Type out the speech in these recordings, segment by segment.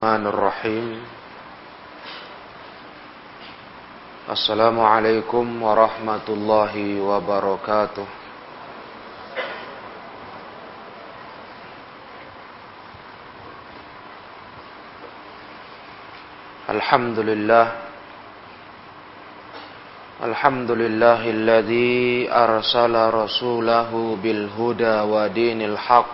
الرحمن الرحيم السلام عليكم ورحمة الله وبركاته الحمد لله الحمد لله الذي أرسل رسوله بالهدى ودين الحق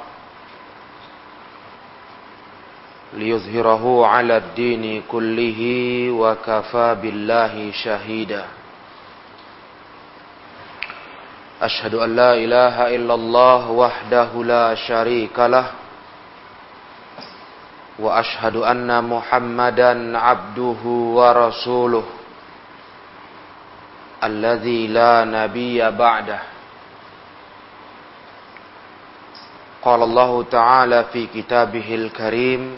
ليظهره على الدين كله وكفى بالله شهيدا. أشهد أن لا إله إلا الله وحده لا شريك له وأشهد أن محمدا عبده ورسوله الذي لا نبي بعده. قال الله تعالى في كتابه الكريم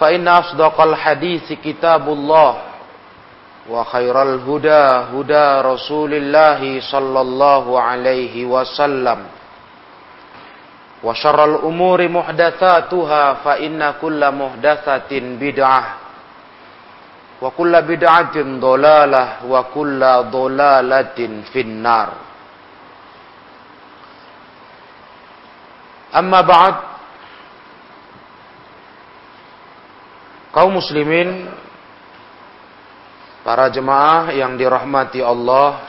فإن أصدق الحديث كتاب الله وخير الهدى هدى رسول الله صلى الله عليه وسلم وشر الأمور محدثاتها فإن كل محدثة بدعة وكل بدعة ضلالة وكل ضلالة في النار أما بعد Kaum muslimin, para jemaah yang dirahmati Allah,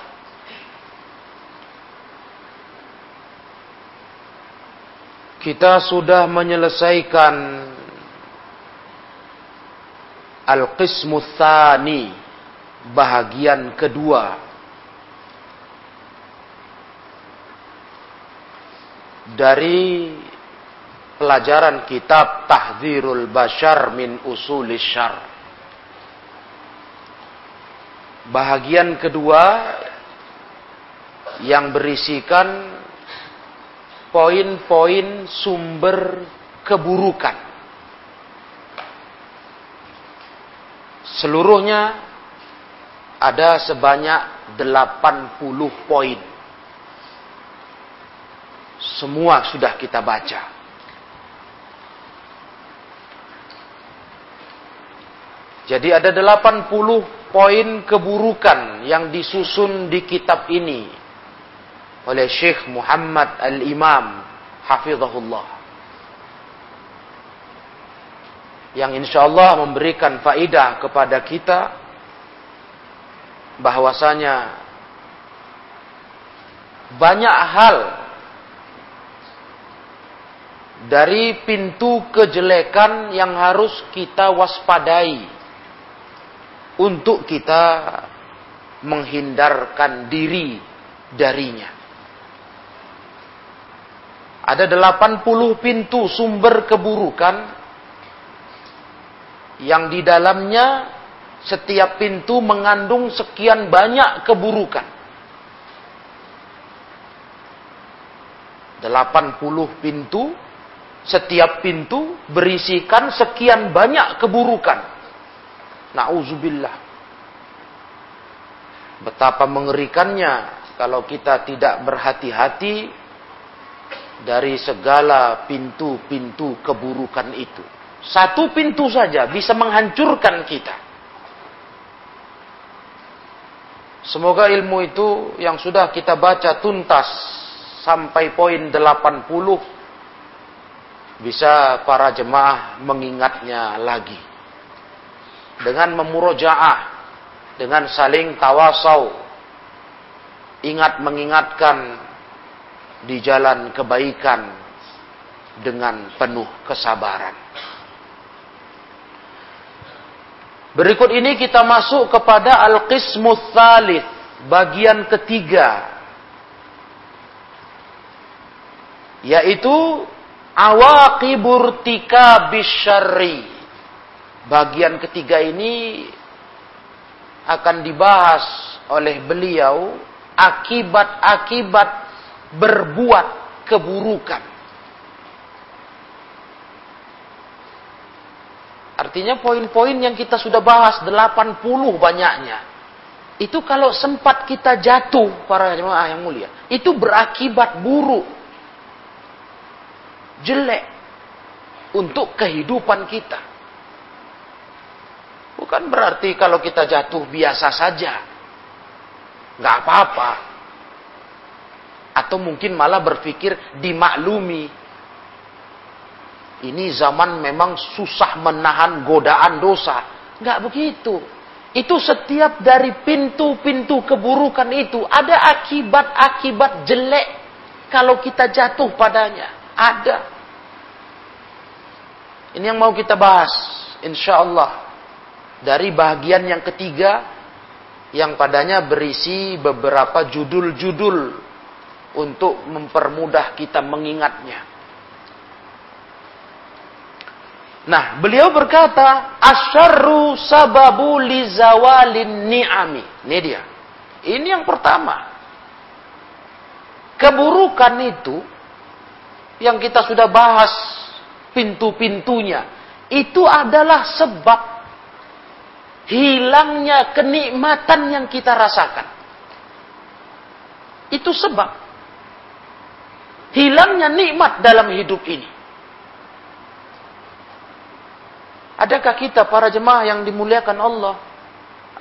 kita sudah menyelesaikan Al-Qismu Thani, bahagian kedua. Dari pelajaran kitab Tahdzirul Bashar min Usulis Syar. Bahagian kedua yang berisikan poin-poin sumber keburukan. Seluruhnya ada sebanyak 80 poin. Semua sudah kita baca. Jadi ada 80 poin keburukan yang disusun di kitab ini oleh Syekh Muhammad Al-Imam Hafizahullah. Yang insya Allah memberikan faidah kepada kita bahwasanya banyak hal dari pintu kejelekan yang harus kita waspadai untuk kita menghindarkan diri darinya. Ada 80 pintu sumber keburukan yang di dalamnya setiap pintu mengandung sekian banyak keburukan. 80 pintu, setiap pintu berisikan sekian banyak keburukan. Nauzubillah. Betapa mengerikannya kalau kita tidak berhati-hati dari segala pintu-pintu keburukan itu. Satu pintu saja bisa menghancurkan kita. Semoga ilmu itu yang sudah kita baca tuntas sampai poin 80 bisa para jemaah mengingatnya lagi dengan memurojaah dengan saling tawasau ingat mengingatkan di jalan kebaikan dengan penuh kesabaran berikut ini kita masuk kepada al-qismus thalith bagian ketiga yaitu awaqibur tikabisyarri. Bagian ketiga ini akan dibahas oleh beliau akibat-akibat berbuat keburukan. Artinya poin-poin yang kita sudah bahas 80 banyaknya. Itu kalau sempat kita jatuh para jemaah yang mulia, itu berakibat buruk jelek untuk kehidupan kita. Bukan berarti kalau kita jatuh biasa saja. Nggak apa-apa. Atau mungkin malah berpikir dimaklumi. Ini zaman memang susah menahan godaan dosa. Nggak begitu. Itu setiap dari pintu-pintu keburukan itu ada akibat-akibat jelek kalau kita jatuh padanya. Ada. Ini yang mau kita bahas. Insya Allah. Dari bagian yang ketiga. Yang padanya berisi beberapa judul-judul. Untuk mempermudah kita mengingatnya. Nah, beliau berkata, asyarru sababu lizawalin ni'ami. Ini dia. Ini yang pertama. Keburukan itu yang kita sudah bahas pintu-pintunya itu adalah sebab hilangnya kenikmatan yang kita rasakan. Itu sebab hilangnya nikmat dalam hidup ini. Adakah kita para jemaah yang dimuliakan Allah?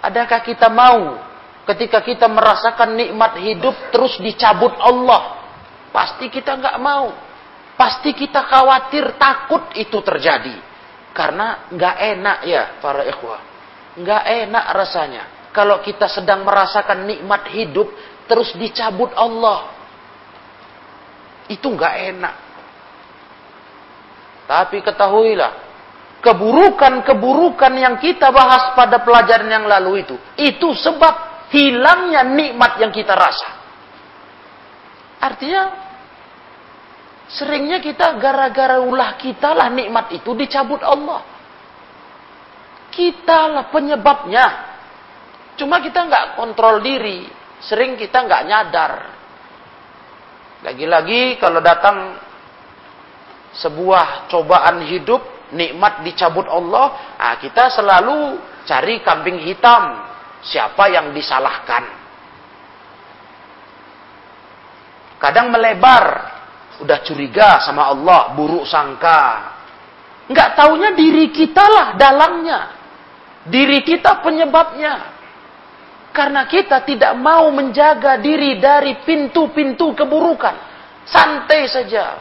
Adakah kita mau ketika kita merasakan nikmat hidup terus dicabut Allah? Pasti kita nggak mau. Pasti kita khawatir, takut itu terjadi. Karena nggak enak ya para ikhwah. Nggak enak rasanya. Kalau kita sedang merasakan nikmat hidup, terus dicabut Allah. Itu nggak enak. Tapi ketahuilah, keburukan-keburukan yang kita bahas pada pelajaran yang lalu itu, itu sebab hilangnya nikmat yang kita rasa. Artinya Seringnya kita gara-gara ulah kita lah nikmat itu dicabut Allah. Kita lah penyebabnya. Cuma kita nggak kontrol diri. Sering kita nggak nyadar. Lagi-lagi kalau datang sebuah cobaan hidup, nikmat dicabut Allah, nah kita selalu cari kambing hitam. Siapa yang disalahkan? Kadang melebar, udah curiga sama Allah, buruk sangka. Enggak taunya diri kita lah dalangnya. Diri kita penyebabnya. Karena kita tidak mau menjaga diri dari pintu-pintu keburukan. Santai saja.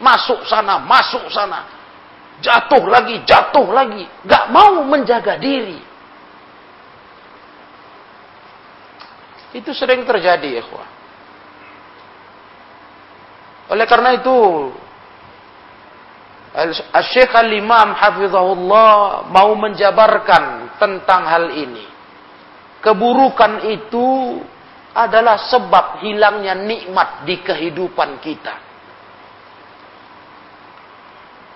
Masuk sana, masuk sana. Jatuh lagi, jatuh lagi. Gak mau menjaga diri. Itu sering terjadi, ya oleh karena itu, Syekh Al-Imam Hafizahullah mau menjabarkan tentang hal ini. Keburukan itu adalah sebab hilangnya nikmat di kehidupan kita.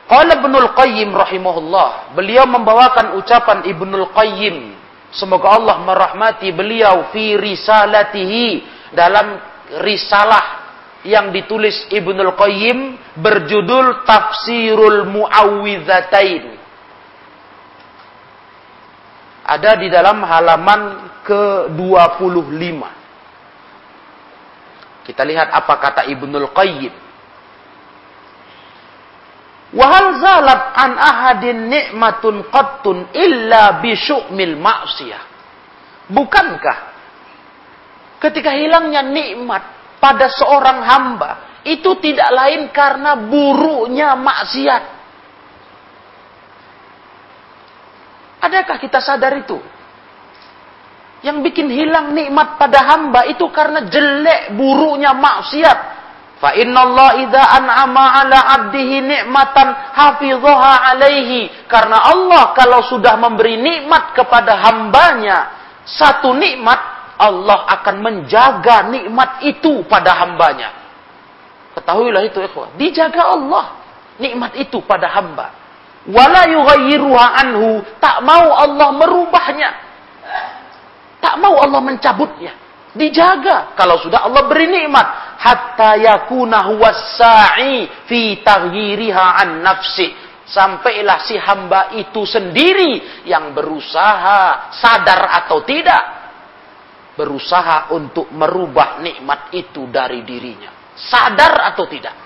Qala Ibnul Qayyim rahimahullah, beliau membawakan ucapan Ibnul Qayyim, semoga Allah merahmati beliau fi risalatihi dalam risalah yang ditulis Ibnul Qayyim berjudul Tafsirul Muawwidzatain. Ada di dalam halaman ke-25. Kita lihat apa kata Ibnul Qayyim. Wahal zalat an ahadin nikmatun qattun illa bisyu'mil ma'siyah. Bukankah ketika hilangnya nikmat pada seorang hamba itu tidak lain karena buruknya maksiat. Adakah kita sadar itu? Yang bikin hilang nikmat pada hamba itu karena jelek buruknya maksiat. Fa inna Allah idza an'ama 'ala 'abdihi ni'matan hafidhaha 'alaihi. Karena Allah kalau sudah memberi nikmat kepada hambanya, satu nikmat Allah akan menjaga nikmat itu pada hambanya. Ketahuilah itu ikhwah, dijaga Allah nikmat itu pada hamba. Wala yughayyiruha anhu, tak mau Allah merubahnya. Tak mau Allah mencabutnya. Dijaga kalau sudah Allah beri nikmat hatta yakuna huwa sa'i fi taghyiriha an nafsi sampailah si hamba itu sendiri yang berusaha sadar atau tidak berusaha untuk merubah nikmat itu dari dirinya sadar atau tidak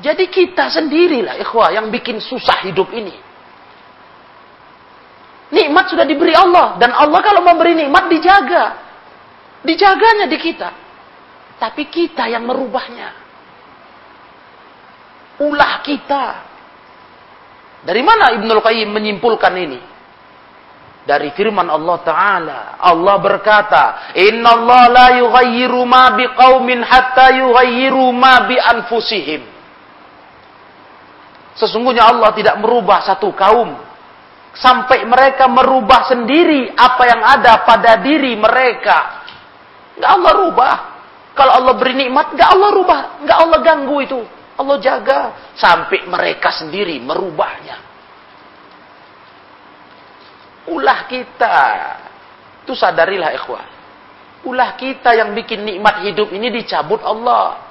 jadi kita sendirilah ikhwah yang bikin susah hidup ini Nikmat sudah diberi Allah. Dan Allah kalau memberi nikmat dijaga. Dijaganya di kita. Tapi kita yang merubahnya. Ulah kita. Dari mana Ibnul Qayyim menyimpulkan ini? Dari firman Allah Ta'ala. Allah berkata, Inna Allah la yughayyiru ma biqaumin hatta yughayyiru ma bi anfusihim. Sesungguhnya Allah tidak merubah satu kaum sampai mereka merubah sendiri apa yang ada pada diri mereka. Nggak Allah rubah. Kalau Allah beri nikmat, nggak Allah rubah, nggak Allah ganggu itu. Allah jaga sampai mereka sendiri merubahnya. Ulah kita. Itu sadarilah ikhwah. Ulah kita yang bikin nikmat hidup ini dicabut Allah.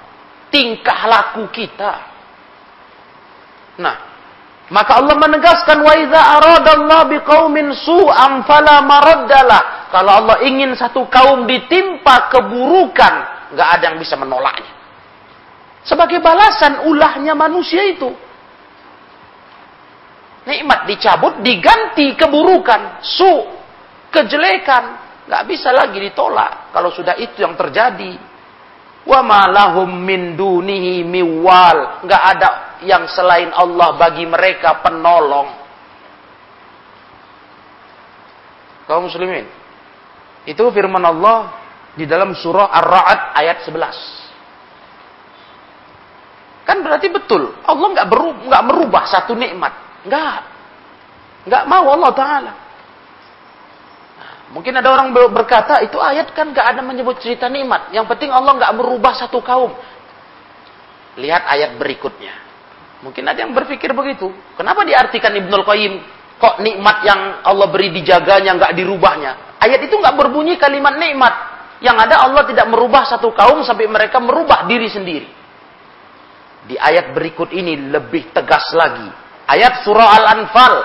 Tingkah laku kita. Nah, maka Allah menegaskan wa idza aradallahu biqaumin su'an fala maraddalah. Kalau Allah ingin satu kaum ditimpa keburukan, nggak ada yang bisa menolaknya. Sebagai balasan ulahnya manusia itu. Nikmat dicabut, diganti keburukan, su, kejelekan, nggak bisa lagi ditolak. Kalau sudah itu yang terjadi, wa ma lahum min dunihi miwal. Enggak ada yang selain Allah bagi mereka penolong. Kaum muslimin. Itu firman Allah di dalam surah Ar-Ra'd ayat 11. Kan berarti betul. Allah nggak nggak merubah satu nikmat. Nggak. Nggak mau Allah Ta'ala. Mungkin ada orang berkata, itu ayat kan gak ada menyebut cerita nikmat. Yang penting Allah gak merubah satu kaum. Lihat ayat berikutnya. Mungkin ada yang berpikir begitu. Kenapa diartikan Ibnul Qayyim? Kok nikmat yang Allah beri dijaganya, gak dirubahnya? Ayat itu gak berbunyi kalimat nikmat. Yang ada Allah tidak merubah satu kaum sampai mereka merubah diri sendiri. Di ayat berikut ini lebih tegas lagi. Ayat surah Al-Anfal.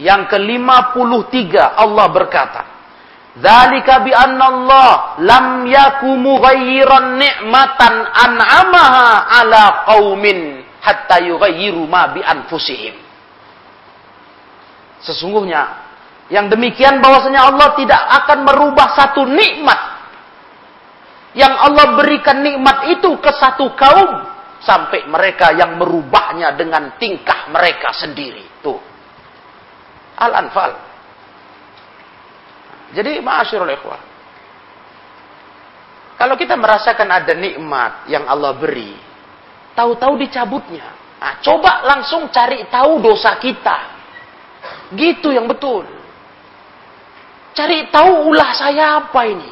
Yang ke-53 Allah berkata, "Dzalika bi Allah lam yaku mughayyiran ni'matan an'amaha ala qaumin hatta yughayyiru ma bi anfusihim." Sesungguhnya yang demikian bahwasanya Allah tidak akan merubah satu nikmat. Yang Allah berikan nikmat itu ke satu kaum sampai mereka yang merubahnya dengan tingkah mereka sendiri. Tuh. Al-Anfal. Jadi ma'asyirul ikhwah. Kalau kita merasakan ada nikmat yang Allah beri, tahu-tahu dicabutnya. Nah, coba langsung cari tahu dosa kita. Gitu yang betul. Cari tahu ulah saya apa ini.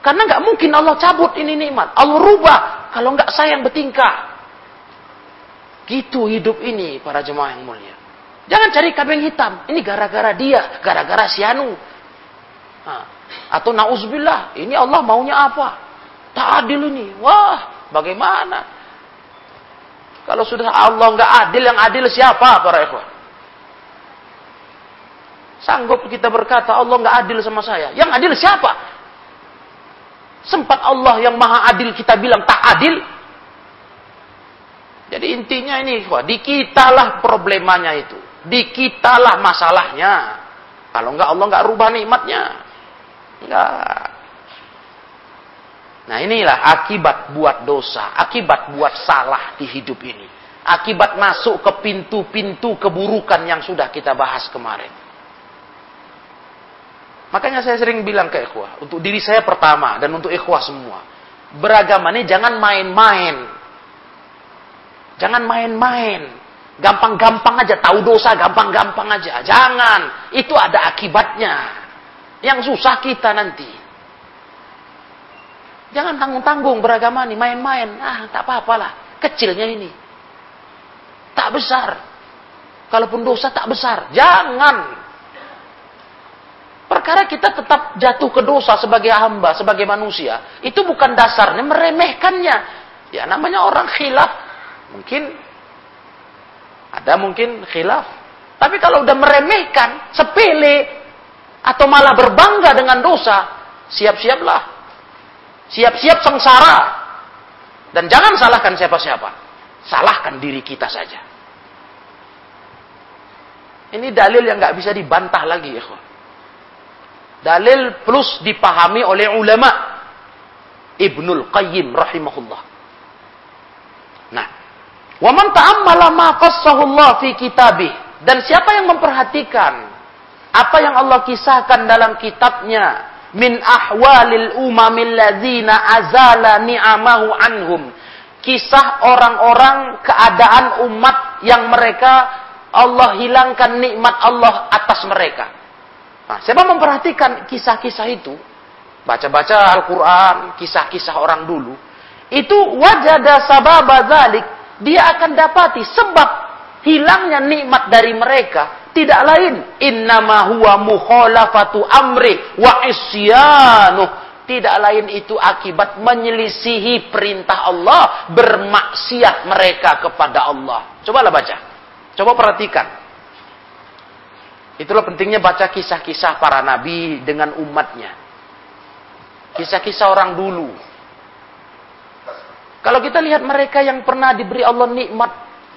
Karena nggak mungkin Allah cabut ini nikmat. Allah rubah kalau nggak sayang bertingkah. Gitu hidup ini para jemaah yang mulia. Jangan cari kambing hitam. Ini gara-gara dia, gara-gara si Anu. Atau nauzubillah, ini Allah maunya apa? Tak adil ini. Wah, bagaimana? Kalau sudah Allah nggak adil, yang adil siapa para ikhwan? Sanggup kita berkata Allah nggak adil sama saya. Yang adil siapa? Sempat Allah yang maha adil kita bilang tak adil. Intinya ini, wah, di kitalah problemanya itu. Di kitalah masalahnya. Kalau enggak Allah enggak rubah nikmatnya. Enggak. Nah inilah akibat buat dosa, akibat buat salah di hidup ini. Akibat masuk ke pintu-pintu keburukan yang sudah kita bahas kemarin. Makanya saya sering bilang ke ikhwah, untuk diri saya pertama dan untuk ikhwah semua. Beragama ini jangan main-main. Jangan main-main. Gampang-gampang aja, tahu dosa gampang-gampang aja. Jangan, itu ada akibatnya. Yang susah kita nanti. Jangan tanggung-tanggung beragama nih, main-main. Ah, tak apa lah Kecilnya ini. Tak besar. Kalaupun dosa tak besar. Jangan. Perkara kita tetap jatuh ke dosa sebagai hamba, sebagai manusia, itu bukan dasarnya meremehkannya. Ya namanya orang khilaf, mungkin ada mungkin khilaf. Tapi kalau udah meremehkan, sepele, atau malah berbangga dengan dosa, siap-siaplah. Siap-siap sengsara. Dan jangan salahkan siapa-siapa. Salahkan diri kita saja. Ini dalil yang nggak bisa dibantah lagi, ya Dalil plus dipahami oleh ulama. Ibnul Qayyim rahimahullah. Wa man ta'ammala ma qassahu Allah fi kitabih. Dan siapa yang memperhatikan apa yang Allah kisahkan dalam kitabnya min ahwalil umamil ladzina azala ni'amahu anhum. Kisah orang-orang keadaan umat yang mereka Allah hilangkan nikmat Allah atas mereka. Nah, siapa memperhatikan kisah-kisah itu, baca-baca Al-Quran, kisah-kisah orang dulu, itu wajada sababa zalik, dia akan dapati sebab hilangnya nikmat dari mereka. Tidak lain innama huwa mukhalafatu amri wa isyanuh tidak lain itu akibat menyelisihi perintah Allah bermaksiat mereka kepada Allah. Cobalah baca. Coba perhatikan. Itulah pentingnya baca kisah-kisah para nabi dengan umatnya. Kisah-kisah orang dulu. Kalau kita lihat mereka yang pernah diberi Allah nikmat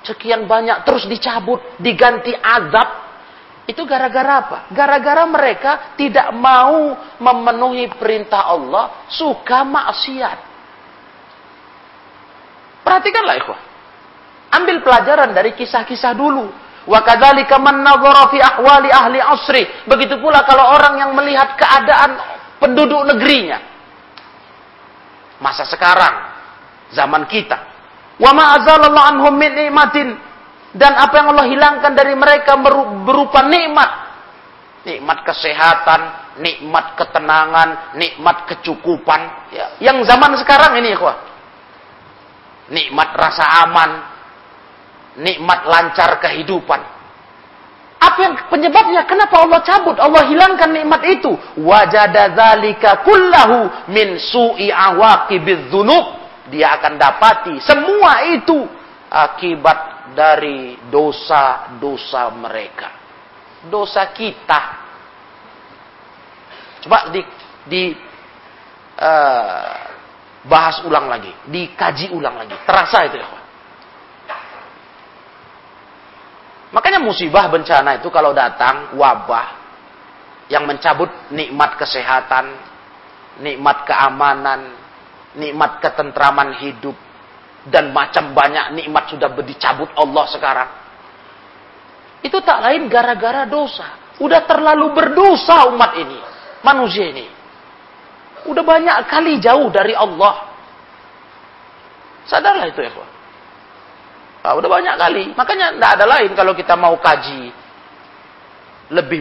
sekian banyak terus dicabut, diganti azab, itu gara-gara apa? Gara-gara mereka tidak mau memenuhi perintah Allah, suka maksiat. Perhatikanlah ikhwah. Ambil pelajaran dari kisah-kisah dulu. Wa kadzalika man fi ahwali ahli asri. Begitu pula kalau orang yang melihat keadaan penduduk negerinya. Masa sekarang, zaman kita. Wa ma azalallahu anhum min nikmatin dan apa yang Allah hilangkan dari mereka berupa nikmat. Nikmat kesehatan, nikmat ketenangan, nikmat kecukupan. Ya. Yang zaman sekarang ini, ikhwah. Nikmat rasa aman, nikmat lancar kehidupan. Apa yang penyebabnya? Kenapa Allah cabut? Allah hilangkan nikmat itu. Wajada dzalika kullahu min su'i awaqibiz dzunub. Dia akan dapati semua itu akibat dari dosa-dosa mereka. Dosa kita. Coba di di uh, bahas ulang lagi, dikaji ulang lagi. Terasa itu ya, Makanya musibah bencana itu kalau datang wabah yang mencabut nikmat kesehatan, nikmat keamanan, nikmat ketentraman hidup dan macam banyak nikmat sudah dicabut Allah sekarang. Itu tak lain gara-gara dosa. Udah terlalu berdosa umat ini, manusia ini. Udah banyak kali jauh dari Allah. Sadarlah itu ya, Nah, udah banyak kali. Makanya tidak ada lain kalau kita mau kaji lebih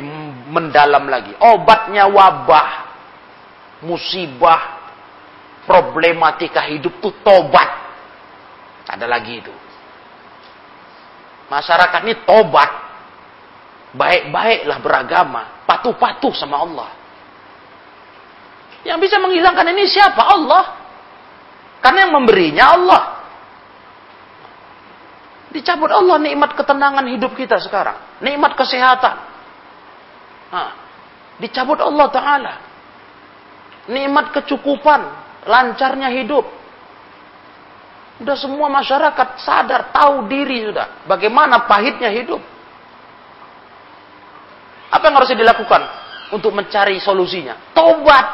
mendalam lagi. Obatnya wabah, musibah, problematika hidup itu tobat. Ada lagi itu. Masyarakat ini tobat. Baik-baiklah beragama. Patuh-patuh sama Allah. Yang bisa menghilangkan ini siapa? Allah. Karena yang memberinya Allah. Dicabut Allah nikmat ketenangan hidup kita sekarang. Nikmat kesehatan. Nah, dicabut Allah Ta'ala. Nikmat kecukupan. Lancarnya hidup. Sudah semua masyarakat sadar, tahu diri sudah. Bagaimana pahitnya hidup. Apa yang harus dilakukan untuk mencari solusinya? Tobat.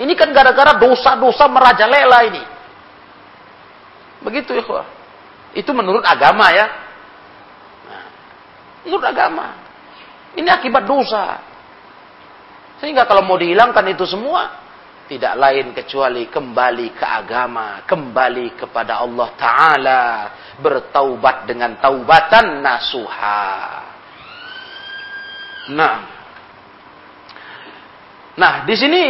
Ini kan gara-gara dosa-dosa merajalela ini. Begitu ya, Itu menurut agama ya. Nah, menurut agama. Ini akibat dosa. Sehingga kalau mau dihilangkan itu semua, tidak lain kecuali kembali ke agama, kembali kepada Allah Ta'ala, bertaubat dengan taubatan nasuha. Nah, nah di sini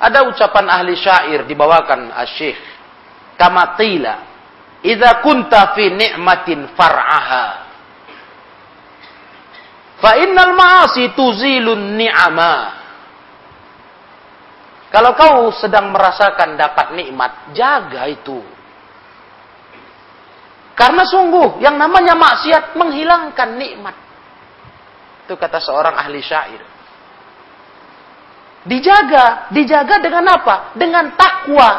ada ucapan ahli syair dibawakan asyikh kamatila idza kunta fi ni'matin far'aha Fa innal ma'asi tuzilun ni'ama. Kalau kau sedang merasakan dapat nikmat, jaga itu. Karena sungguh yang namanya maksiat menghilangkan nikmat. Itu kata seorang ahli syair. Dijaga, dijaga dengan apa? Dengan takwa,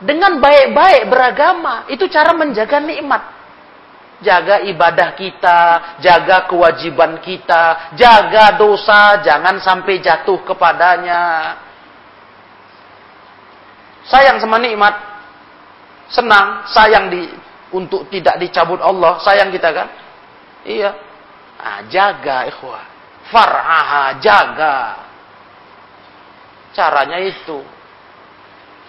dengan baik-baik beragama. Itu cara menjaga nikmat jaga ibadah kita, jaga kewajiban kita, jaga dosa, jangan sampai jatuh kepadanya. Sayang sama nikmat, senang, sayang di untuk tidak dicabut Allah, sayang kita kan? Iya. Nah, jaga ikhwah. Far'aha, jaga. Caranya itu.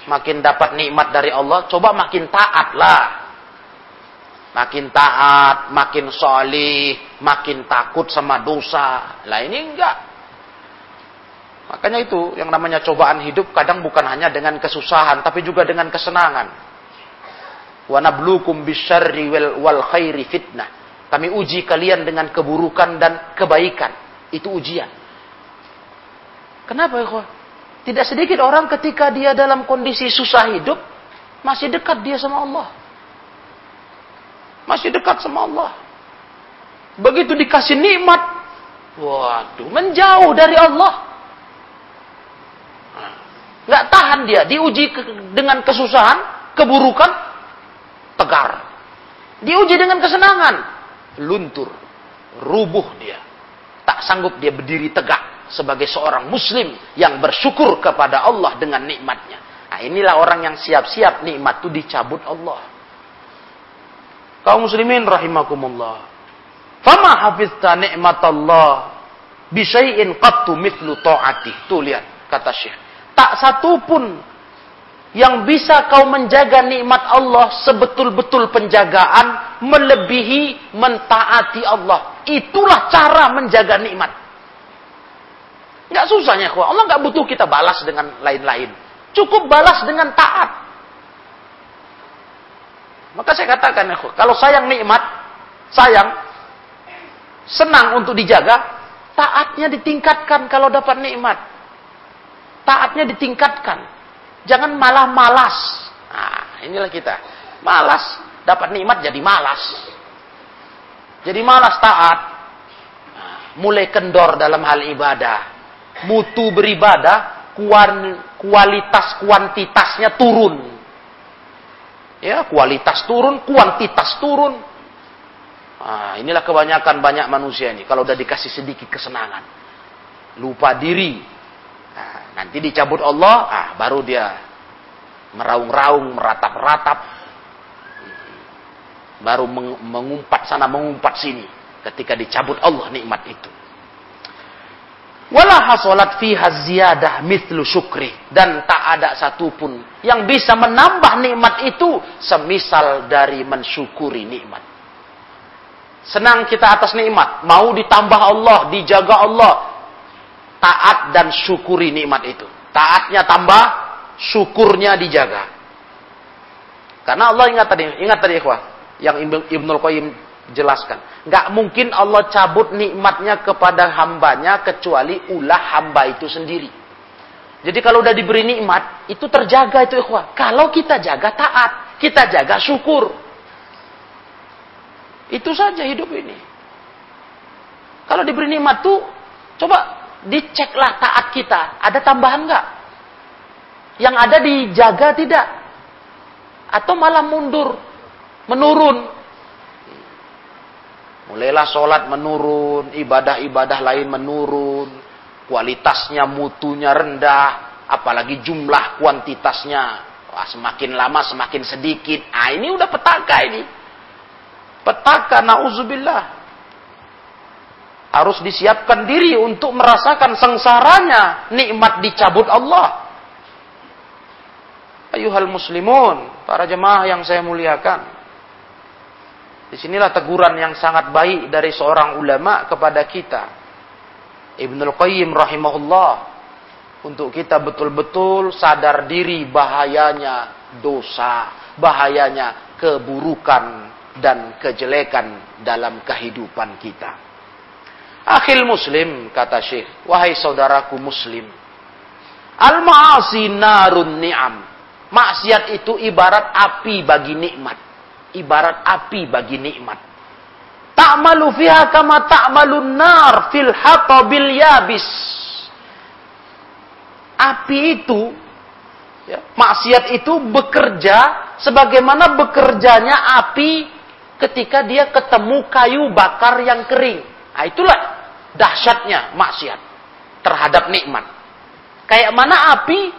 Makin dapat nikmat dari Allah, coba makin taat lah makin taat, makin solih, makin takut sama dosa. Lah ini enggak. Makanya itu yang namanya cobaan hidup kadang bukan hanya dengan kesusahan, tapi juga dengan kesenangan. Wa nablukum bisyarri wal, khairi fitnah. Kami uji kalian dengan keburukan dan kebaikan. Itu ujian. Kenapa ya? Tidak sedikit orang ketika dia dalam kondisi susah hidup, masih dekat dia sama Allah. Masih dekat sama Allah. Begitu dikasih nikmat, waduh, menjauh dari Allah. Nggak tahan dia, diuji ke, dengan kesusahan, keburukan, tegar. Diuji dengan kesenangan, luntur, rubuh dia. Tak sanggup dia berdiri tegak sebagai seorang muslim yang bersyukur kepada Allah dengan nikmatnya. Nah, inilah orang yang siap-siap nikmat itu dicabut Allah. Kaum muslimin rahimakumullah. Fama hafizta ni'matallah bisyai'in qattu mithlu ta'ati. Tuh lihat kata Syekh. Tak satu pun yang bisa kau menjaga nikmat Allah sebetul-betul penjagaan melebihi mentaati Allah. Itulah cara menjaga nikmat. Enggak susahnya, Allah nggak butuh kita balas dengan lain-lain. Cukup balas dengan taat. Maka saya katakan, kalau sayang nikmat, sayang, senang untuk dijaga, taatnya ditingkatkan kalau dapat nikmat. Taatnya ditingkatkan. Jangan malah malas. Nah, inilah kita. Malas, dapat nikmat jadi malas. Jadi malas taat. Nah, mulai kendor dalam hal ibadah. Mutu beribadah, kualitas kuantitasnya turun Ya, kualitas turun, kuantitas turun. Nah, inilah kebanyakan banyak manusia ini. Kalau udah dikasih sedikit kesenangan, lupa diri. Nanti dicabut Allah, ah baru dia meraung-raung, meratap-ratap. Baru mengumpat sana, mengumpat sini. Ketika dicabut Allah nikmat itu. Wala hasolat fiha ziyadah mithlu syukri. Dan tak ada satupun yang bisa menambah nikmat itu semisal dari mensyukuri nikmat. Senang kita atas nikmat. Mau ditambah Allah, dijaga Allah. Taat dan syukuri nikmat itu. Taatnya tambah, syukurnya dijaga. Karena Allah ingat tadi, ingat tadi ikhwah. Yang Ibnul Qayyim jelaskan. Nggak mungkin Allah cabut nikmatnya kepada hambanya kecuali ulah hamba itu sendiri. Jadi kalau udah diberi nikmat, itu terjaga itu ikhwah. Kalau kita jaga taat, kita jaga syukur. Itu saja hidup ini. Kalau diberi nikmat tuh, coba diceklah taat kita. Ada tambahan nggak? Yang ada dijaga tidak? Atau malah mundur, menurun. Mulailah sholat menurun, ibadah-ibadah lain menurun, kualitasnya, mutunya rendah. apalagi jumlah kuantitasnya. Wah, semakin lama semakin sedikit. Ah, ini udah petaka ini. Petaka nauzubillah. Harus disiapkan diri untuk merasakan sengsaranya nikmat dicabut Allah. Ayuhal muslimun, para jemaah yang saya muliakan. Di sinilah teguran yang sangat baik dari seorang ulama kepada kita. Ibnul Qayyim rahimahullah. Untuk kita betul-betul sadar diri bahayanya dosa. Bahayanya keburukan dan kejelekan dalam kehidupan kita. Akhil muslim, kata Syekh. Wahai saudaraku muslim. Al-ma'asi narun ni'am. Maksiat itu ibarat api bagi nikmat ibarat api bagi nikmat. Ta'malu fiha kama ta'malun nar fil hatabil yabis. Api itu, ya, maksiat itu bekerja sebagaimana bekerjanya api ketika dia ketemu kayu bakar yang kering. Nah, itulah dahsyatnya maksiat terhadap nikmat. Kayak mana api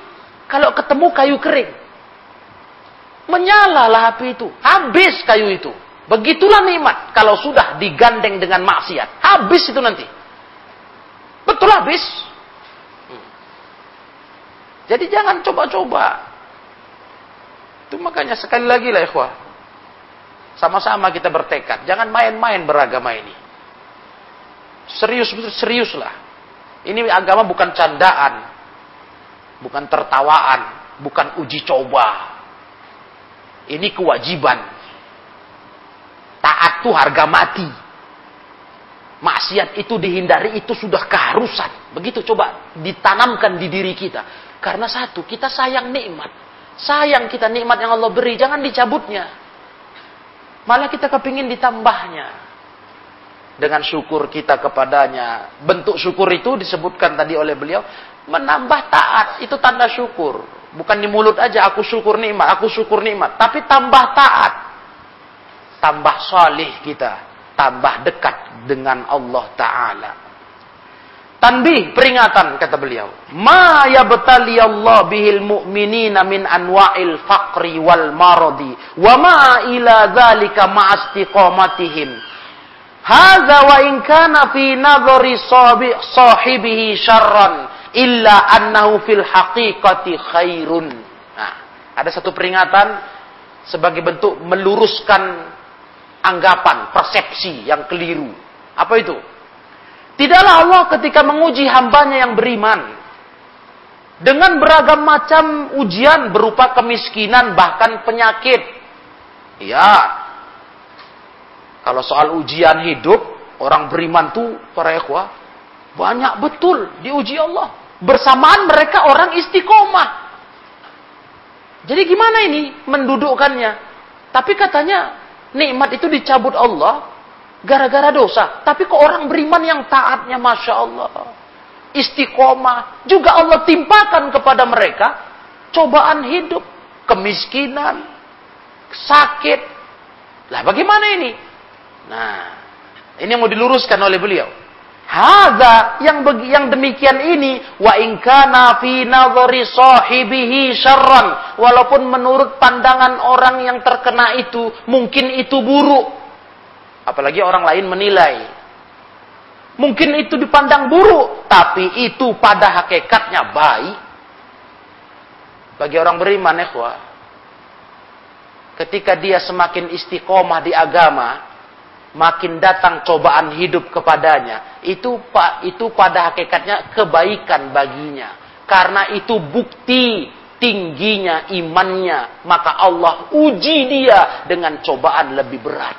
kalau ketemu kayu kering? Menyalalah api itu. Habis kayu itu. Begitulah nikmat. Kalau sudah digandeng dengan maksiat. Habis itu nanti. Betul habis. Hmm. Jadi jangan coba-coba. Itu makanya sekali lagi lah ikhwah. Sama-sama kita bertekad. Jangan main-main beragama ini. Serius, serius lah. Ini agama bukan candaan. Bukan tertawaan. Bukan uji coba ini kewajiban. Taat itu harga mati. Maksiat itu dihindari itu sudah keharusan. Begitu coba ditanamkan di diri kita. Karena satu, kita sayang nikmat. Sayang kita nikmat yang Allah beri, jangan dicabutnya. Malah kita kepingin ditambahnya. Dengan syukur kita kepadanya. Bentuk syukur itu disebutkan tadi oleh beliau. Menambah taat, itu tanda syukur. Bukan di mulut aja aku syukur nikmat, aku syukur nikmat, tapi tambah taat. Tambah salih kita, tambah dekat dengan Allah taala. Tanbih peringatan kata beliau. Ma yabtali Allah bihil mu'minina min anwa'il faqri wal maradi wa ma ila dzalika ma istiqamatihim. Hadza wa in kana fi nadhari sahibihi syarran illa annahu fil haqiqati khairun. Nah, ada satu peringatan sebagai bentuk meluruskan anggapan, persepsi yang keliru. Apa itu? Tidaklah Allah ketika menguji hambanya yang beriman dengan beragam macam ujian berupa kemiskinan bahkan penyakit. Ya. Kalau soal ujian hidup, orang beriman tuh para ikhwah banyak betul diuji Allah bersamaan mereka orang istiqomah. Jadi gimana ini mendudukkannya? Tapi katanya nikmat itu dicabut Allah gara-gara dosa. Tapi kok orang beriman yang taatnya Masya Allah. Istiqomah. Juga Allah timpakan kepada mereka cobaan hidup. Kemiskinan. Sakit. Lah bagaimana ini? Nah, ini yang mau diluruskan oleh beliau. Haza yang begi, yang demikian ini wa in kana fi nadhari sahibihi syarran. Walaupun menurut pandangan orang yang terkena itu mungkin itu buruk. Apalagi orang lain menilai. Mungkin itu dipandang buruk tapi itu pada hakikatnya baik. Bagi orang beriman ya ketika dia semakin istiqomah di agama makin datang cobaan hidup kepadanya, itu pak itu pada hakikatnya kebaikan baginya. Karena itu bukti tingginya imannya, maka Allah uji dia dengan cobaan lebih berat.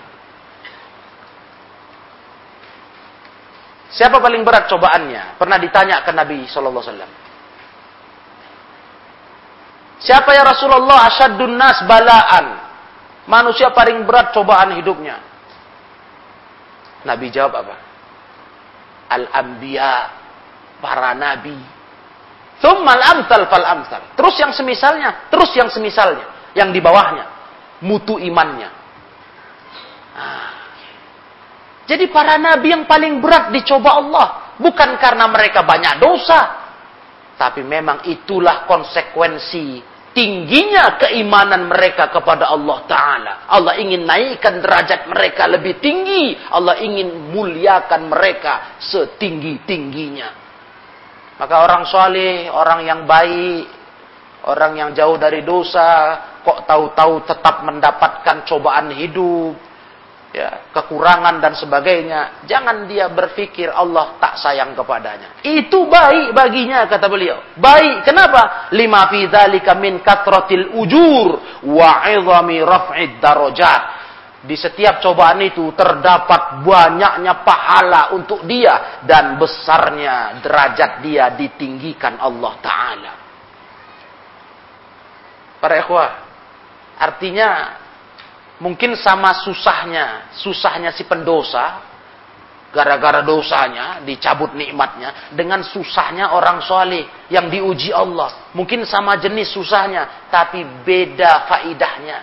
Siapa paling berat cobaannya? Pernah ditanya ke Nabi Shallallahu Alaihi Wasallam. Siapa ya Rasulullah asyadun nas balaan? Manusia paling berat cobaan hidupnya. Nabi jawab apa? Al-anbiya, para nabi. Thummal amsal fal amsal. Terus yang semisalnya, terus yang semisalnya, yang di bawahnya, mutu imannya. Nah. Jadi para nabi yang paling berat dicoba Allah bukan karena mereka banyak dosa, Tapi memang itulah konsekuensi tingginya keimanan mereka kepada Allah Ta'ala. Allah ingin naikkan derajat mereka lebih tinggi. Allah ingin muliakan mereka setinggi-tingginya. Maka orang soleh, orang yang baik, orang yang jauh dari dosa, kok tahu-tahu tetap mendapatkan cobaan hidup, ya, kekurangan dan sebagainya, jangan dia berpikir Allah tak sayang kepadanya. Itu baik baginya kata beliau. Baik, kenapa? Lima fi dzalika min katratil ujur wa raf'id darajat. Di setiap cobaan itu terdapat banyaknya pahala untuk dia dan besarnya derajat dia ditinggikan Allah taala. Para ikhwah, artinya Mungkin sama susahnya, susahnya si pendosa, gara-gara dosanya dicabut nikmatnya, dengan susahnya orang soleh yang diuji Allah. Mungkin sama jenis susahnya, tapi beda faidahnya.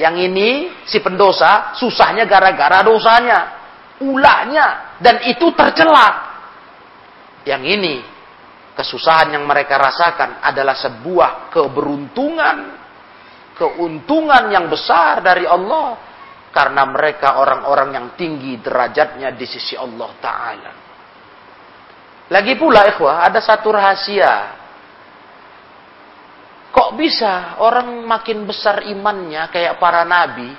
Yang ini si pendosa susahnya gara-gara dosanya, ulahnya, dan itu tercela. Yang ini kesusahan yang mereka rasakan adalah sebuah keberuntungan keuntungan yang besar dari Allah karena mereka orang-orang yang tinggi derajatnya di sisi Allah taala. Lagi pula ikhwah, ada satu rahasia. Kok bisa orang makin besar imannya kayak para nabi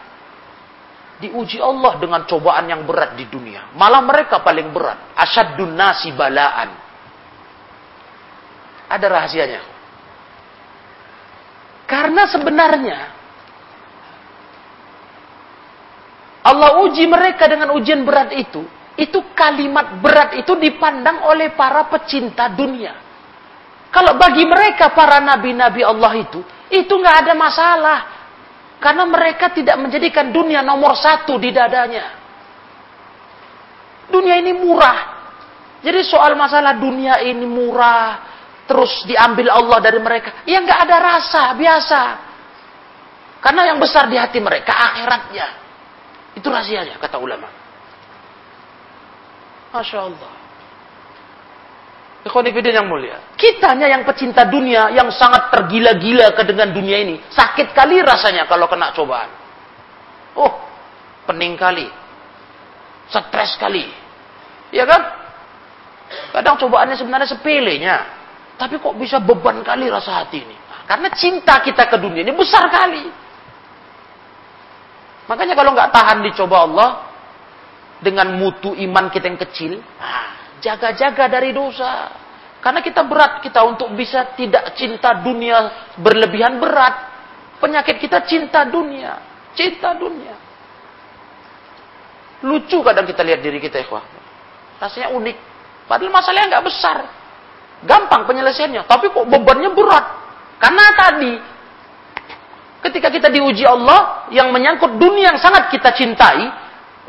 diuji Allah dengan cobaan yang berat di dunia. Malah mereka paling berat. Asyadun nasi balaan. Ada rahasianya. Karena sebenarnya Allah uji mereka dengan ujian berat itu. Itu kalimat berat itu dipandang oleh para pecinta dunia. Kalau bagi mereka para nabi-nabi Allah itu, itu nggak ada masalah. Karena mereka tidak menjadikan dunia nomor satu di dadanya. Dunia ini murah. Jadi soal masalah dunia ini murah, terus diambil Allah dari mereka. Ya nggak ada rasa, biasa. Karena yang besar di hati mereka akhiratnya. Itu rahasianya kata ulama. Masya Allah. Ikhwanifidin yang mulia. Kitanya yang pecinta dunia, yang sangat tergila-gila ke dengan dunia ini. Sakit kali rasanya kalau kena cobaan. Oh, pening kali. Stres kali. Ya kan? Kadang cobaannya sebenarnya sepelenya. Tapi kok bisa beban kali rasa hati ini? Karena cinta kita ke dunia ini besar kali. Makanya kalau nggak tahan dicoba Allah dengan mutu iman kita yang kecil, jaga-jaga dari dosa. Karena kita berat kita untuk bisa tidak cinta dunia berlebihan berat. Penyakit kita cinta dunia, cinta dunia. Lucu kadang kita lihat diri kita, ya, Rasanya unik. Padahal masalahnya nggak besar. Gampang penyelesaiannya, tapi kok bebannya berat. Karena tadi ketika kita diuji Allah yang menyangkut dunia yang sangat kita cintai,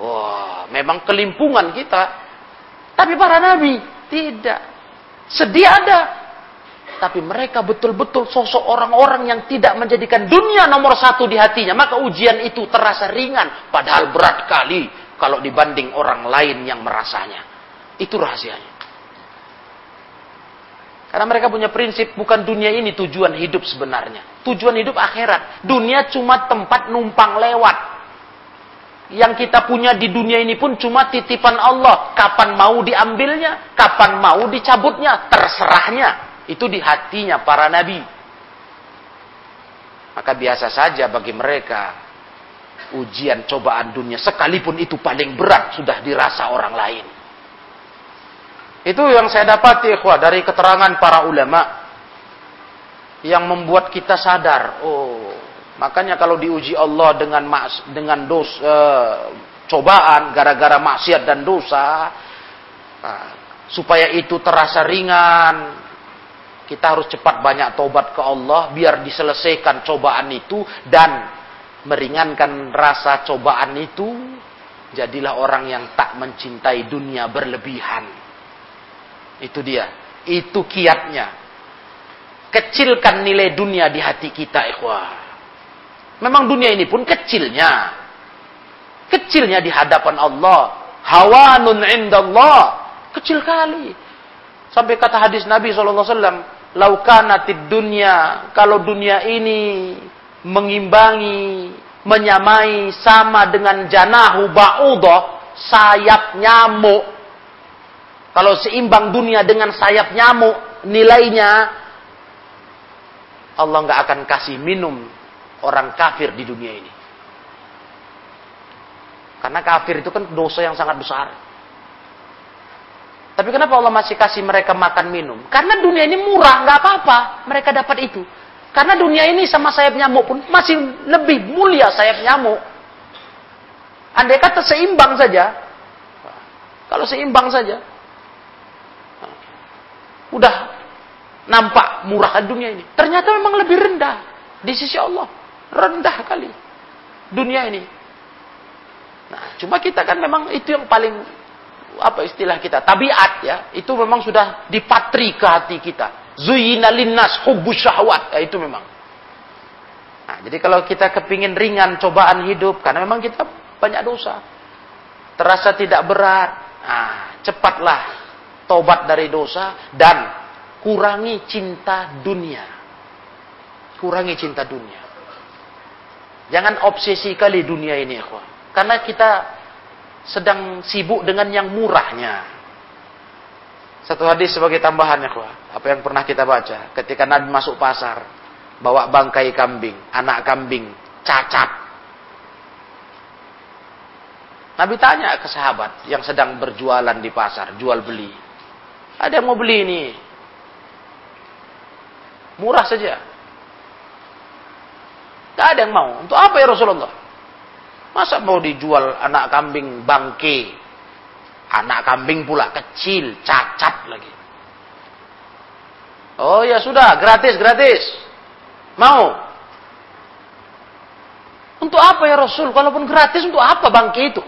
wah, memang kelimpungan kita. Tapi para nabi tidak. Sedih ada, tapi mereka betul-betul sosok orang-orang yang tidak menjadikan dunia nomor satu di hatinya. Maka ujian itu terasa ringan, padahal berat kali kalau dibanding orang lain yang merasanya. Itu rahasianya. Karena mereka punya prinsip bukan dunia ini tujuan hidup sebenarnya. Tujuan hidup akhirat. Dunia cuma tempat numpang lewat. Yang kita punya di dunia ini pun cuma titipan Allah. Kapan mau diambilnya, kapan mau dicabutnya, terserahnya. Itu di hatinya para nabi. Maka biasa saja bagi mereka ujian cobaan dunia sekalipun itu paling berat sudah dirasa orang lain. Itu yang saya dapati ikhwah dari keterangan para ulama yang membuat kita sadar, oh, makanya kalau diuji Allah dengan mas, dengan dos uh, cobaan gara-gara maksiat dan dosa, uh, supaya itu terasa ringan, kita harus cepat banyak tobat ke Allah biar diselesaikan cobaan itu dan meringankan rasa cobaan itu. Jadilah orang yang tak mencintai dunia berlebihan. Itu dia. Itu kiatnya. Kecilkan nilai dunia di hati kita, ikhwah. Memang dunia ini pun kecilnya. Kecilnya di hadapan Allah. Hawanun indallah. Kecil kali. Sampai kata hadis Nabi SAW, laukanatid dunia, kalau dunia ini mengimbangi, menyamai sama dengan janahu ba'udah, sayap nyamuk. Kalau seimbang dunia dengan sayap nyamuk, nilainya Allah nggak akan kasih minum orang kafir di dunia ini. Karena kafir itu kan dosa yang sangat besar. Tapi kenapa Allah masih kasih mereka makan minum? Karena dunia ini murah, nggak apa-apa. Mereka dapat itu. Karena dunia ini sama sayap nyamuk pun masih lebih mulia sayap nyamuk. Andai kata seimbang saja. Kalau seimbang saja. Udah nampak murah dunia ini. Ternyata memang lebih rendah di sisi Allah. Rendah kali dunia ini. Nah, cuma kita kan memang itu yang paling apa istilah kita tabiat ya itu memang sudah dipatri ke hati kita zuyina linnas syahwat ya, itu memang nah, jadi kalau kita kepingin ringan cobaan hidup karena memang kita banyak dosa terasa tidak berat nah, cepatlah tobat dari dosa dan kurangi cinta dunia kurangi cinta dunia jangan obsesi kali dunia ini ya karena kita sedang sibuk dengan yang murahnya. Satu hadis sebagai tambahan ya Apa yang pernah kita baca. Ketika Nabi masuk pasar. Bawa bangkai kambing. Anak kambing. Cacat. Nabi tanya ke sahabat yang sedang berjualan di pasar. Jual beli. Ada yang mau beli ini. Murah saja. Tidak ada yang mau. Untuk apa ya Rasulullah? Masa mau dijual anak kambing bangke? Anak kambing pula kecil, cacat lagi. Oh ya sudah, gratis, gratis. Mau? Untuk apa ya Rasul? Kalaupun gratis, untuk apa bangke itu?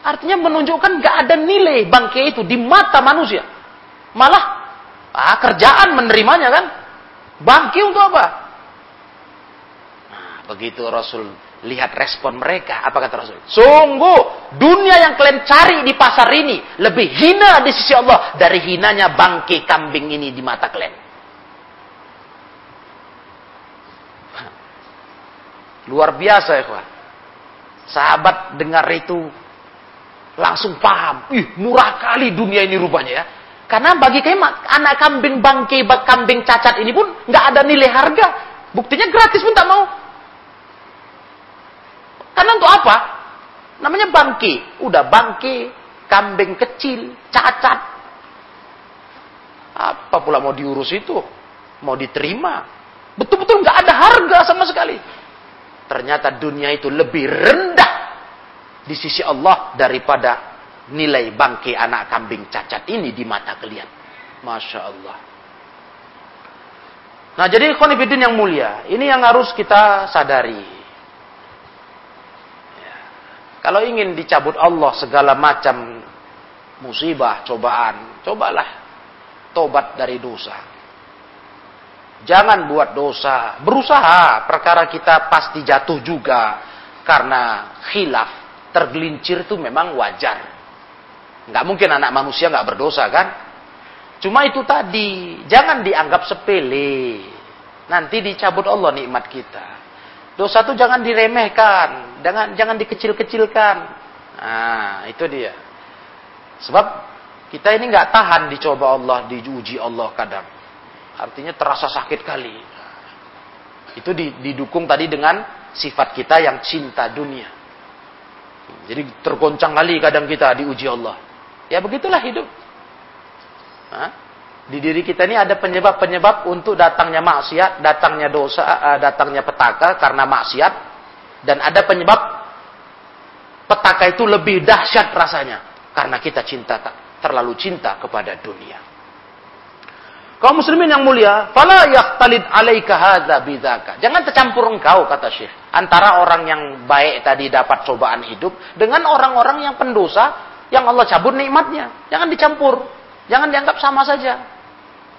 Artinya menunjukkan gak ada nilai bangke itu di mata manusia. Malah ah, kerjaan menerimanya kan. Bangke untuk apa? Nah, begitu Rasul Lihat respon mereka. Apa kata Rasul? Sungguh, dunia yang kalian cari di pasar ini lebih hina di sisi Allah dari hinanya bangke kambing ini di mata kalian. Luar biasa ya kawan. Sahabat dengar itu langsung paham. Ih, murah kali dunia ini rupanya ya. Karena bagi kami anak kambing bangke kambing cacat ini pun nggak ada nilai harga. Buktinya gratis pun tak mau. Karena untuk apa? Namanya bangke. Udah bangke, kambing kecil, cacat. Apa pula mau diurus itu? Mau diterima? Betul-betul nggak ada harga sama sekali. Ternyata dunia itu lebih rendah di sisi Allah daripada nilai bangke anak kambing cacat ini di mata kalian. Masya Allah. Nah jadi konfidin yang mulia, ini yang harus kita sadari. Kalau ingin dicabut Allah segala macam musibah, cobaan, cobalah tobat dari dosa. Jangan buat dosa. Berusaha perkara kita pasti jatuh juga karena khilaf. Tergelincir itu memang wajar. Nggak mungkin anak manusia nggak berdosa kan? Cuma itu tadi, jangan dianggap sepele. Nanti dicabut Allah nikmat kita. Dosa itu jangan diremehkan, jangan jangan dikecil-kecilkan. Nah, itu dia. Sebab kita ini nggak tahan dicoba Allah, diuji Allah kadang. Artinya terasa sakit kali. Itu didukung tadi dengan sifat kita yang cinta dunia. Jadi tergoncang kali kadang kita diuji Allah. Ya begitulah hidup. Hah? Di diri kita ini ada penyebab-penyebab untuk datangnya maksiat, datangnya dosa, eh, datangnya petaka karena maksiat. Dan ada penyebab petaka itu lebih dahsyat rasanya. Karena kita cinta, terlalu cinta kepada dunia. Kaum muslimin yang mulia, fala yaqtalid alaika hadza bidzaka. Jangan tercampur engkau kata Syekh antara orang yang baik tadi dapat cobaan hidup dengan orang-orang yang pendosa yang Allah cabut nikmatnya. Jangan dicampur. Jangan dianggap sama saja.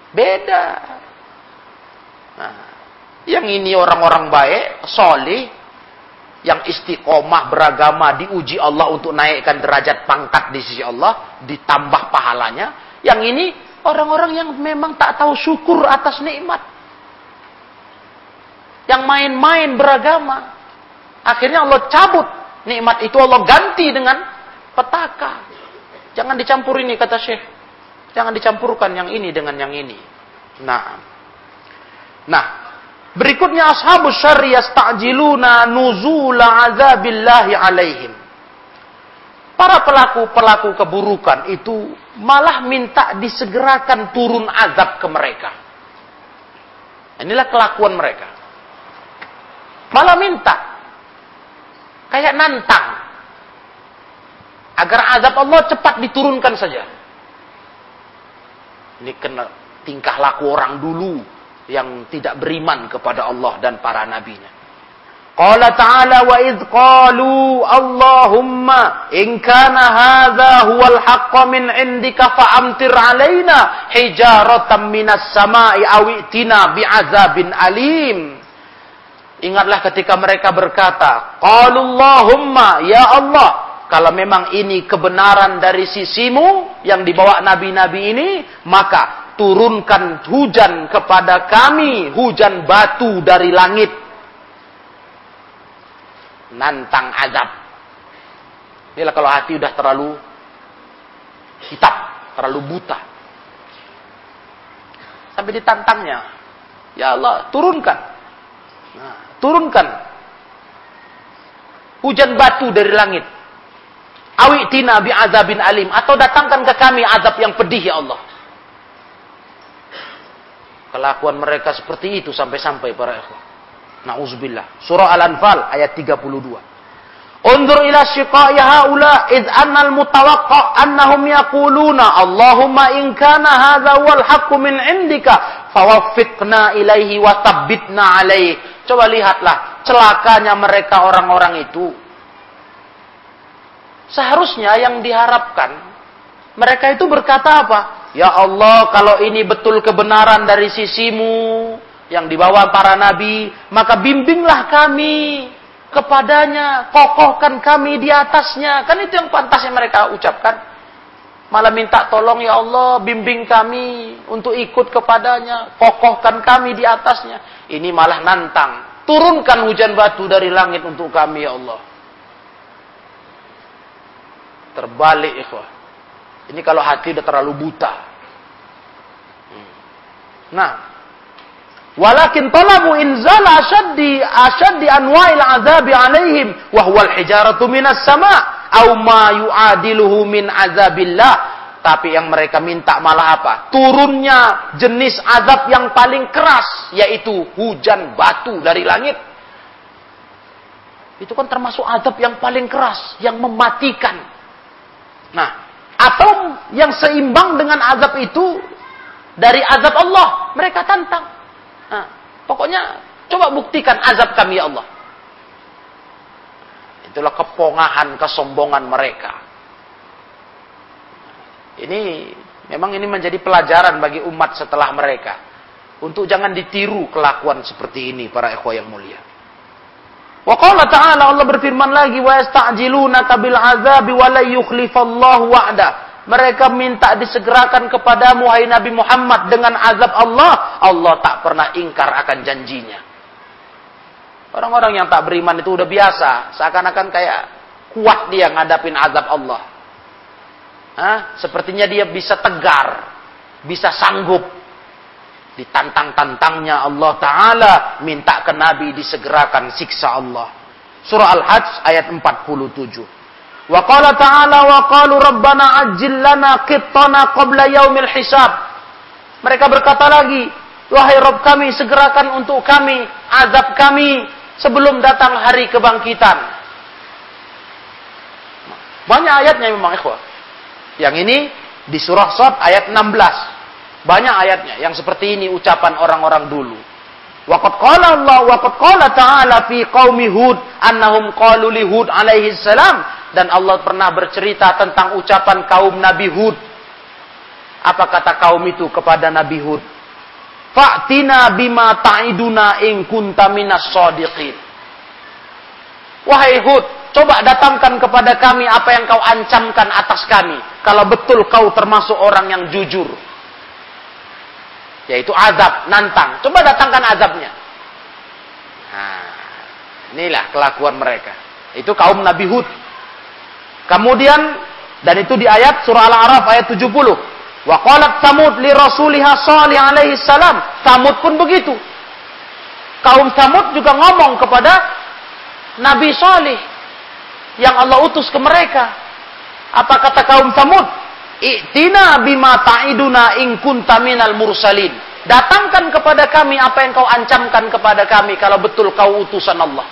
Beda. Nah, yang ini orang-orang baik, solih, yang istiqomah beragama diuji Allah untuk naikkan derajat pangkat di sisi Allah, ditambah pahalanya. Yang ini orang-orang yang memang tak tahu syukur atas nikmat. Yang main-main beragama. Akhirnya Allah cabut nikmat itu Allah ganti dengan petaka. Jangan dicampur ini kata Syekh. Jangan dicampurkan yang ini dengan yang ini. Nah. Nah, berikutnya ashabus syarri yasta'jiluna nuzula azabillahi alaihim. Para pelaku-pelaku keburukan itu malah minta disegerakan turun azab ke mereka. Inilah kelakuan mereka. Malah minta. Kayak nantang. Agar azab Allah cepat diturunkan saja. Ini kena tingkah laku orang dulu yang tidak beriman kepada Allah dan para nabinya. Qala ta'ala wa idh qalu Allahumma in kana hadha huwal haqqa min indika fa'amtir alaina hijaratan minas sama'i awi'tina bi'azabin alim. Ingatlah ketika mereka berkata, Qalallahumma ya Allah, kalau memang ini kebenaran dari sisimu yang dibawa nabi-nabi ini, maka turunkan hujan kepada kami, hujan batu dari langit nantang azab. Inilah kalau hati udah terlalu hitam, terlalu buta. Sampai ditantangnya. Ya Allah, turunkan. Nah, turunkan. Hujan batu dari langit. Awitina bi azabin alim. Atau datangkan ke kami azab yang pedih ya Allah. Kelakuan mereka seperti itu sampai-sampai para ikhwan. Nauzubillah. Surah Al-Anfal ayat 32. Undur ila syiqa'i haula id annal mutawaqqa annahum yaquluna Allahumma in kana hadha wal haqqu min indika fawaffiqna ilaihi wa thabbitna alaihi. Coba lihatlah celakanya mereka orang-orang itu. Seharusnya yang diharapkan mereka itu berkata apa? Ya Allah, kalau ini betul kebenaran dari sisimu, yang dibawa para nabi, maka bimbinglah kami kepadanya, kokohkan kami di atasnya. Kan itu yang pantasnya mereka ucapkan. Malah minta tolong ya Allah, bimbing kami untuk ikut kepadanya, kokohkan kami di atasnya. Ini malah nantang. Turunkan hujan batu dari langit untuk kami ya Allah. Terbalik ikhwah. Ini kalau hati udah terlalu buta. Hmm. Nah, Walakin talabu inzal asyaddi asyaddi anwa'il azabi alaihim wa huwa al-hijaratu minas sama' au ma yu'adiluhu min azabillah. Tapi yang mereka minta malah apa? Turunnya jenis azab yang paling keras yaitu hujan batu dari langit. Itu kan termasuk azab yang paling keras, yang mematikan. Nah, atau yang seimbang dengan azab itu dari azab Allah, mereka tantang. Nah, pokoknya coba buktikan azab kami ya Allah. Itulah kepongahan, kesombongan mereka. Ini memang ini menjadi pelajaran bagi umat setelah mereka. Untuk jangan ditiru kelakuan seperti ini para ikhwah yang mulia. Wa qala ta'ala Allah berfirman lagi wa yasta'jilunaka bil azabi wa la yukhlifallahu wa'da. Mereka minta disegerakan kepadamu hai Nabi Muhammad dengan azab Allah. Allah tak pernah ingkar akan janjinya. Orang-orang yang tak beriman itu udah biasa. Seakan-akan kayak kuat dia ngadapin azab Allah. Hah? Sepertinya dia bisa tegar. Bisa sanggup. Ditantang-tantangnya Allah Ta'ala. Minta ke Nabi disegerakan siksa Allah. Surah Al-Hajj ayat 47. Wa qala ta'ala wa qalu rabbana ajil lana qittana qabla yaumil hisab. Mereka berkata lagi, wahai Rabb kami segerakan untuk kami azab kami sebelum datang hari kebangkitan. Banyak ayatnya memang ikhwah. Yang ini di surah Sad ayat 16. Banyak ayatnya yang seperti ini ucapan orang-orang dulu. Waqad qala Allah waqad qala ta'ala fi qaumi Hud annahum qalu li Hud alaihi salam dan Allah pernah bercerita tentang ucapan kaum Nabi Hud. Apa kata kaum itu kepada Nabi Hud? Fa'tina bima ta'iduna in kunta minas sadiqin. Wahai Hud, coba datangkan kepada kami apa yang kau ancamkan atas kami. Kalau betul kau termasuk orang yang jujur. Yaitu azab, nantang. Coba datangkan azabnya. Nah, inilah kelakuan mereka. Itu kaum Nabi Hud. Kemudian, dan itu di ayat surah Al-A'raf ayat 70. Wa qalat Samud li rasuliha Salih alaihi salam. Samud pun begitu. Kaum Samud juga ngomong kepada Nabi Salih yang Allah utus ke mereka. Apa kata kaum Samud? I'tina bima ta'iduna in kunta minal mursalin. Datangkan kepada kami apa yang kau ancamkan kepada kami kalau betul kau utusan Allah.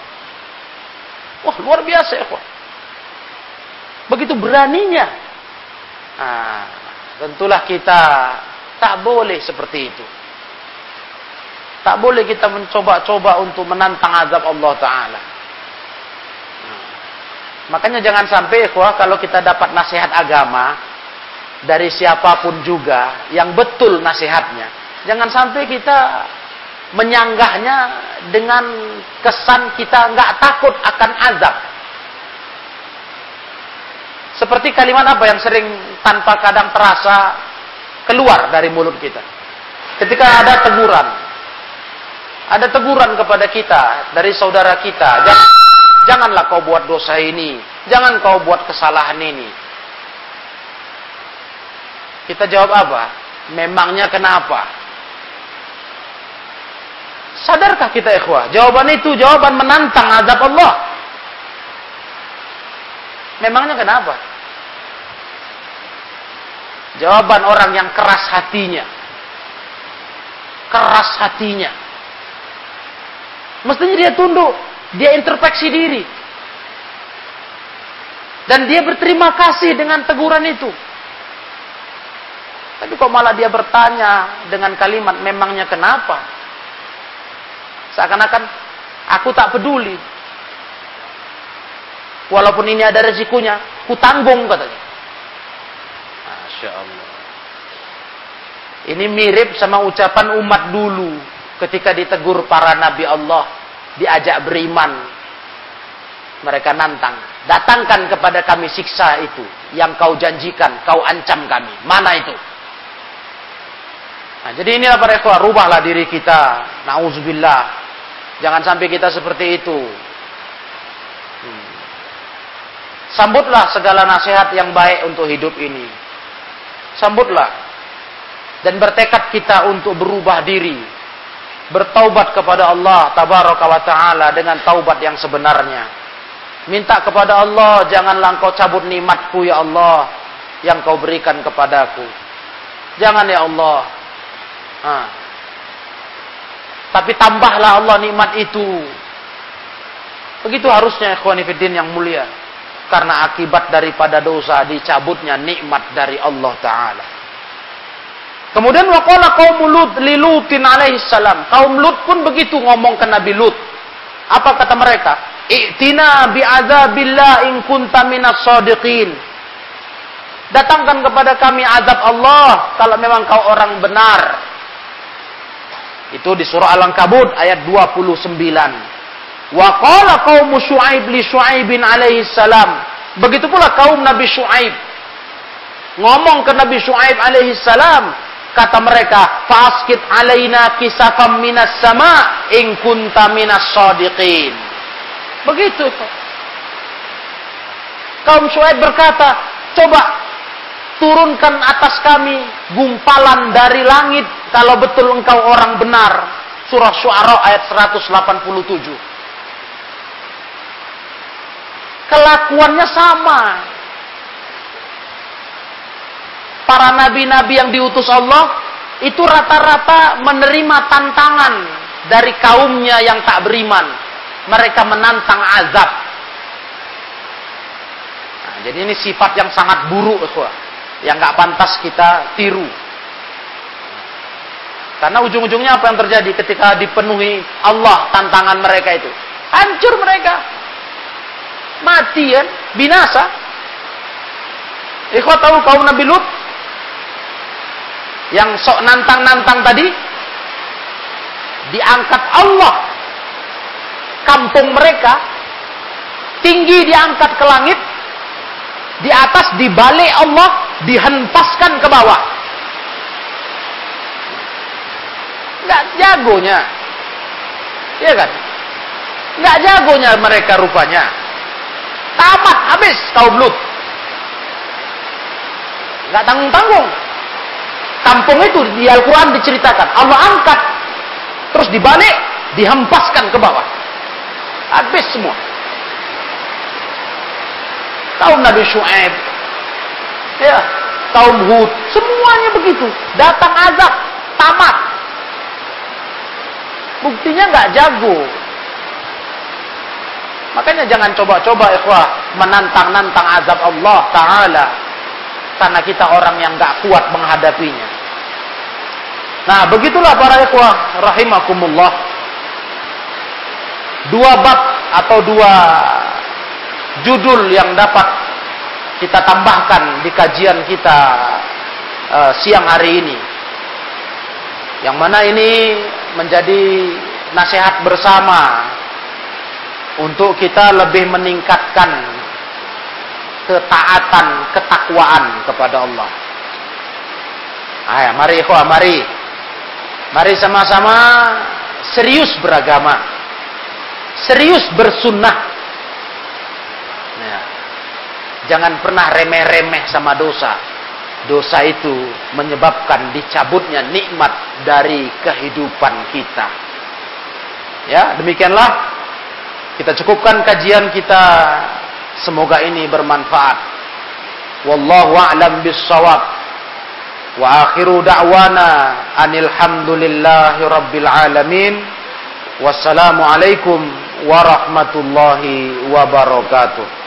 Wah, luar biasa ya, Begitu beraninya. Nah, tentulah kita tak boleh seperti itu. Tak boleh kita mencoba-coba untuk menantang azab Allah Ta'ala. Makanya jangan sampai ikhwah kalau kita dapat nasihat agama dari siapa pun juga yang betul nasihatnya. Jangan sampai kita menyanggahnya dengan kesan kita nggak takut akan azab. Seperti kalimat apa yang sering tanpa kadang terasa keluar dari mulut kita. Ketika ada teguran. Ada teguran kepada kita dari saudara kita. Jangan Janganlah kau buat dosa ini. Jangan kau buat kesalahan ini. Kita jawab apa? Memangnya kenapa? Sadarkah kita ikhwah? Jawaban itu jawaban menantang azab Allah. Memangnya kenapa? Jawaban orang yang keras hatinya. Keras hatinya. Mestinya dia tunduk dia introspeksi diri. Dan dia berterima kasih dengan teguran itu. Tapi kok malah dia bertanya dengan kalimat memangnya kenapa? Seakan-akan aku tak peduli. Walaupun ini ada resikonya, ku tanggung katanya. Masya Allah. Ini mirip sama ucapan umat dulu ketika ditegur para nabi Allah diajak beriman. Mereka nantang, datangkan kepada kami siksa itu yang kau janjikan, kau ancam kami. Mana itu? Nah, jadi inilah para ikhwah, rubahlah diri kita. Nauzubillah. Jangan sampai kita seperti itu. Hmm. Sambutlah segala nasihat yang baik untuk hidup ini. Sambutlah. Dan bertekad kita untuk berubah diri bertaubat kepada Allah tabaraka wa taala dengan taubat yang sebenarnya. Minta kepada Allah, janganlah engkau cabut nikmatku ya Allah yang kau berikan kepadaku. Jangan ya Allah. Ha. Tapi tambahlah Allah nikmat itu. Begitu harusnya ikhwani fiddin yang mulia. Karena akibat daripada dosa dicabutnya nikmat dari Allah Ta'ala. Kemudian waqala kaum Lut lilutin alaihi salam. Kaum Lut pun begitu ngomong ke Nabi Lut. Apa kata mereka? I'tina bi'adzabillah in kunta minas shadiqin. Datangkan kepada kami azab Allah kalau memang kau orang benar. Itu di surah Al-Ankabut ayat 29. Wa qala qaum Syuaib li Syuaibin alaihi salam. Begitu pula kaum Nabi Syuaib ngomong ke Nabi Syuaib alaihi salam, Kata mereka, "Faskit alaina kisafam minas sama in kunta minas sadiqin." Begitu. Kaum Syuaib berkata, "Coba turunkan atas kami gumpalan dari langit kalau betul engkau orang benar." Surah Syuara ayat 187. Kelakuannya sama para nabi-nabi yang diutus Allah itu rata-rata menerima tantangan dari kaumnya yang tak beriman. Mereka menantang azab. Nah, jadi ini sifat yang sangat buruk, yang nggak pantas kita tiru. Karena ujung-ujungnya apa yang terjadi ketika dipenuhi Allah tantangan mereka itu? Hancur mereka. Mati kan? Binasa. Ikhwat tahu kaum Nabi Lut yang sok nantang-nantang tadi diangkat Allah kampung mereka tinggi diangkat ke langit, di atas dibalik Allah dihempaskan ke bawah. Gak jagonya. Iya kan? Gak jagonya mereka rupanya. Tamat habis kaum Lut. Gak tanggung-tanggung. Kampung itu di Al-Quran diceritakan. Allah angkat. Terus dibalik, dihempaskan ke bawah. Habis semua. Kaum Nabi Shu'aib. Ya, kaum Hud. Semuanya begitu. Datang azab. Tamat. Buktinya nggak jago. Makanya jangan coba-coba ikhwah menantang-nantang azab Allah Ta'ala. Karena kita orang yang nggak kuat menghadapinya. Nah, begitulah para ikhwah rahimakumullah. Dua bab atau dua judul yang dapat kita tambahkan di kajian kita uh, siang hari ini. Yang mana ini menjadi nasihat bersama untuk kita lebih meningkatkan ketaatan, ketakwaan kepada Allah. Ayo, mari ikhwah, mari. Mari sama-sama serius beragama. Serius bersunnah. Jangan pernah remeh-remeh sama dosa. Dosa itu menyebabkan dicabutnya nikmat dari kehidupan kita. Ya, demikianlah kita cukupkan kajian kita. Semoga ini bermanfaat. Wallahu a'lam bissawab. Wa akhiru da'wana anil hamdulillahi rabbil alamin. Wassalamu alaikum warahmatullahi wabarakatuh.